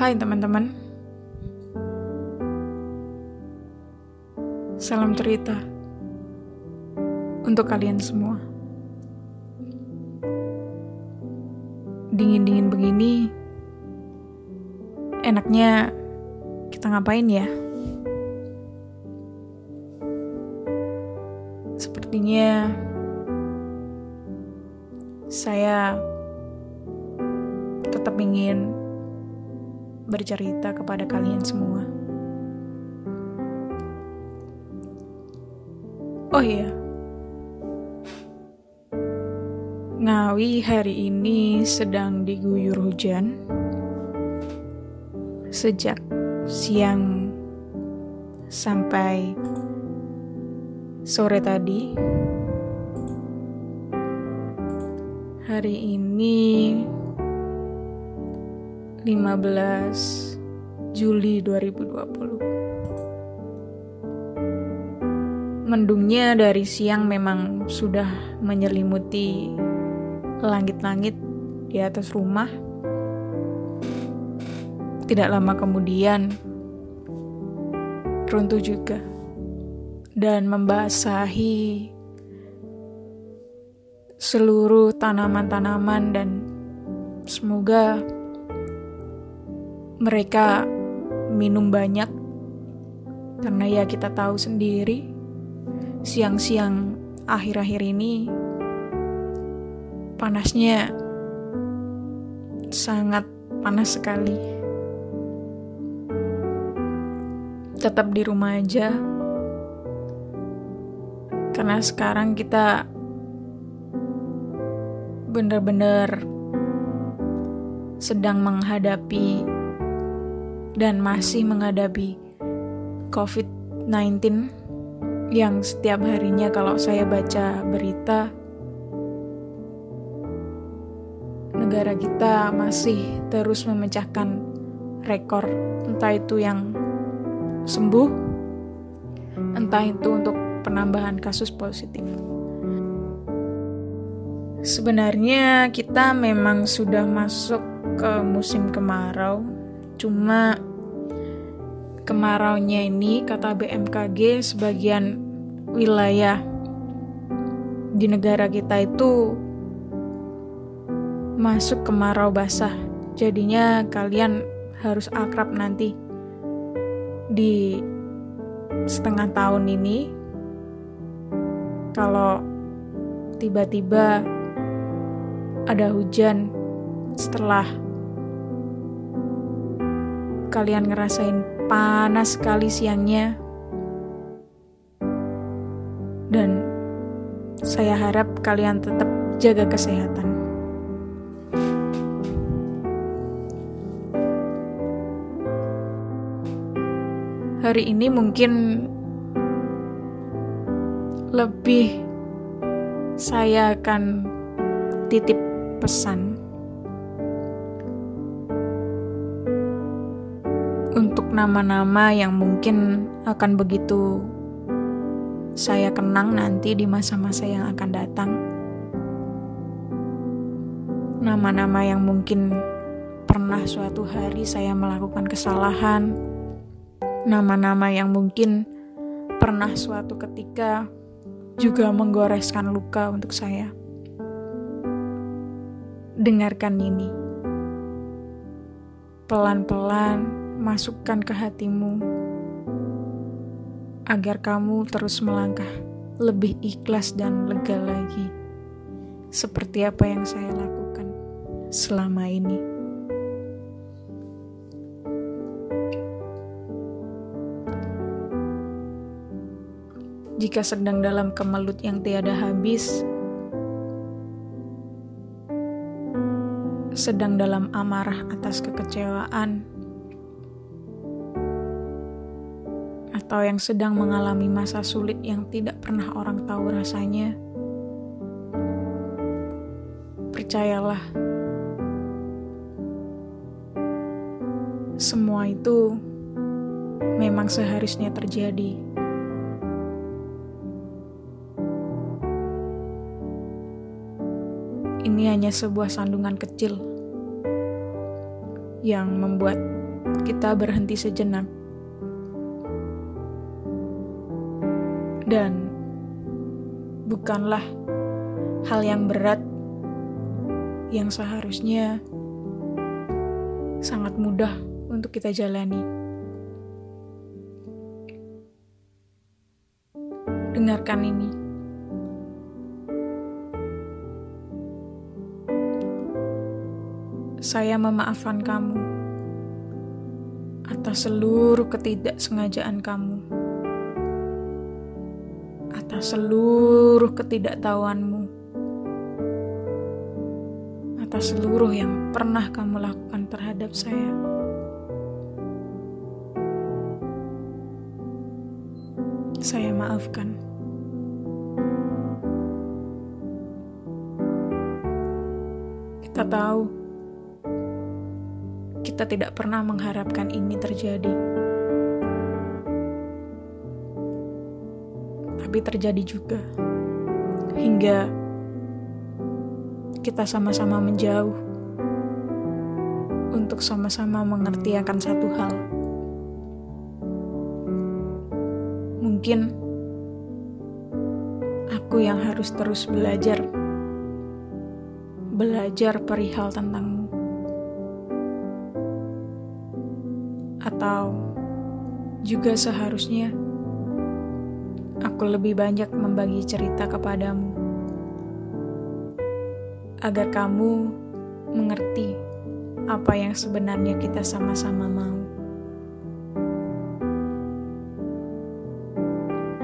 Hai teman-teman. Salam cerita untuk kalian semua. Dingin-dingin begini, enaknya kita ngapain ya? Sepertinya saya tetap ingin bercerita kepada kalian semua. Oh iya, Ngawi hari ini sedang diguyur hujan sejak siang sampai sore tadi. Hari ini 15 Juli 2020. Mendungnya dari siang memang sudah menyelimuti langit-langit di atas rumah. Tidak lama kemudian runtuh juga dan membasahi seluruh tanaman-tanaman dan semoga mereka minum banyak karena ya kita tahu sendiri siang-siang akhir-akhir ini panasnya sangat panas sekali. Tetap di rumah aja. Karena sekarang kita benar-benar sedang menghadapi dan masih menghadapi COVID-19 yang setiap harinya kalau saya baca berita negara kita masih terus memecahkan rekor. Entah itu yang sembuh entah itu untuk penambahan kasus positif. Sebenarnya kita memang sudah masuk ke musim kemarau Cuma kemaraunya ini kata BMKG sebagian wilayah di negara kita itu masuk kemarau basah. Jadinya kalian harus akrab nanti di setengah tahun ini kalau tiba-tiba ada hujan setelah kalian ngerasain panas sekali siangnya. Dan saya harap kalian tetap jaga kesehatan. Hari ini mungkin lebih saya akan titip pesan untuk nama-nama yang mungkin akan begitu saya kenang nanti di masa-masa yang akan datang. Nama-nama yang mungkin pernah suatu hari saya melakukan kesalahan. Nama-nama yang mungkin pernah suatu ketika juga menggoreskan luka untuk saya. Dengarkan ini. Pelan-pelan masukkan ke hatimu agar kamu terus melangkah lebih ikhlas dan lega lagi, seperti apa yang saya lakukan selama ini. Jika sedang dalam kemelut yang tiada habis, sedang dalam amarah atas kekecewaan atau yang sedang mengalami masa sulit yang tidak pernah orang tahu rasanya, percayalah, semua itu memang seharusnya terjadi. Ini hanya sebuah sandungan kecil yang membuat kita berhenti sejenak. Dan bukanlah hal yang berat yang seharusnya sangat mudah untuk kita jalani. Dengarkan ini. Saya memaafkan kamu atas seluruh ketidaksengajaan kamu, atas seluruh ketidaktahuanmu, atas seluruh yang pernah kamu lakukan terhadap saya. Saya maafkan. Kita tahu kita tidak pernah mengharapkan ini terjadi, tapi terjadi juga hingga kita sama-sama menjauh untuk sama-sama mengerti akan satu hal. Mungkin aku yang harus terus belajar, belajar perihal tentangmu, atau juga seharusnya aku lebih banyak membagi cerita kepadamu agar kamu mengerti apa yang sebenarnya kita sama-sama mau.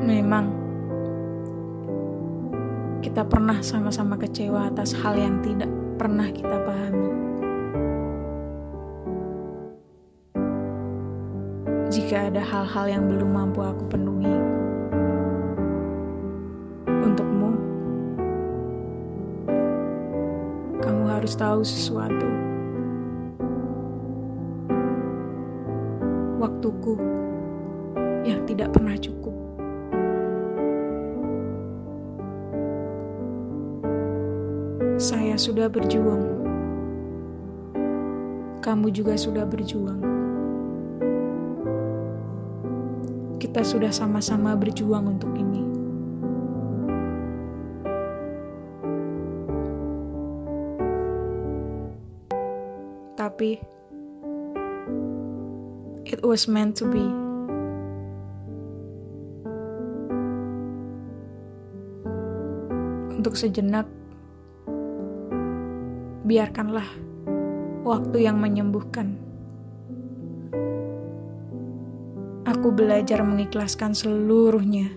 Memang kita pernah sama-sama kecewa atas hal yang tidak pernah kita pahami. Jika ada hal-hal yang belum mampu aku penuhi, harus tahu sesuatu. Waktuku yang tidak pernah cukup. Saya sudah berjuang. Kamu juga sudah berjuang. Kita sudah sama-sama berjuang untuk ini. Tapi it was meant to be. Untuk sejenak, biarkanlah waktu yang menyembuhkan. Aku belajar mengikhlaskan seluruhnya,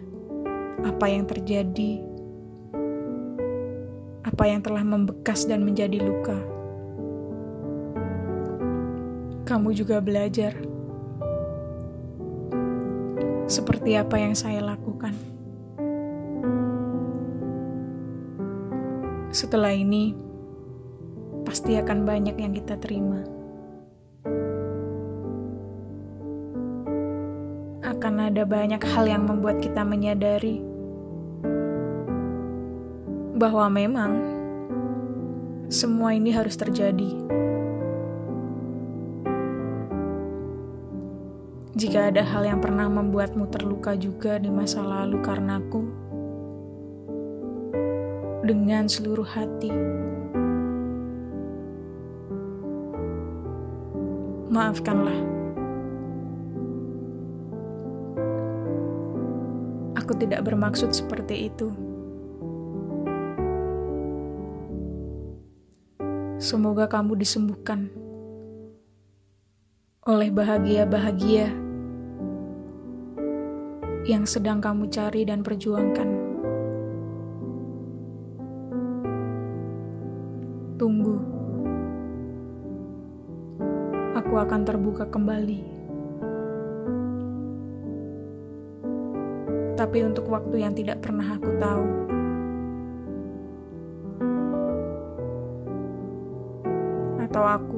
apa yang terjadi, apa yang telah membekas dan menjadi luka. Kamu juga belajar seperti apa yang saya lakukan. Setelah ini, pasti akan banyak yang kita terima. Akan ada banyak hal yang membuat kita menyadari bahwa memang semua ini harus terjadi. Jika ada hal yang pernah membuatmu terluka juga di masa lalu karenaku, dengan seluruh hati. Maafkanlah. Aku tidak bermaksud seperti itu. Semoga kamu disembuhkan oleh bahagia-bahagia yang sedang kamu cari dan perjuangkan. Tunggu. Aku akan terbuka kembali. Tapi untuk waktu yang tidak pernah aku tahu. Atau aku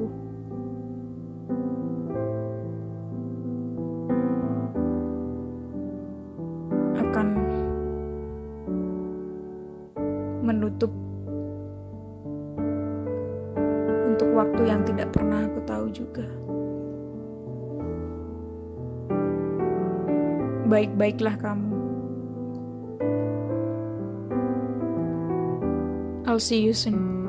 juga. Baik-baiklah kamu. I'll see you soon.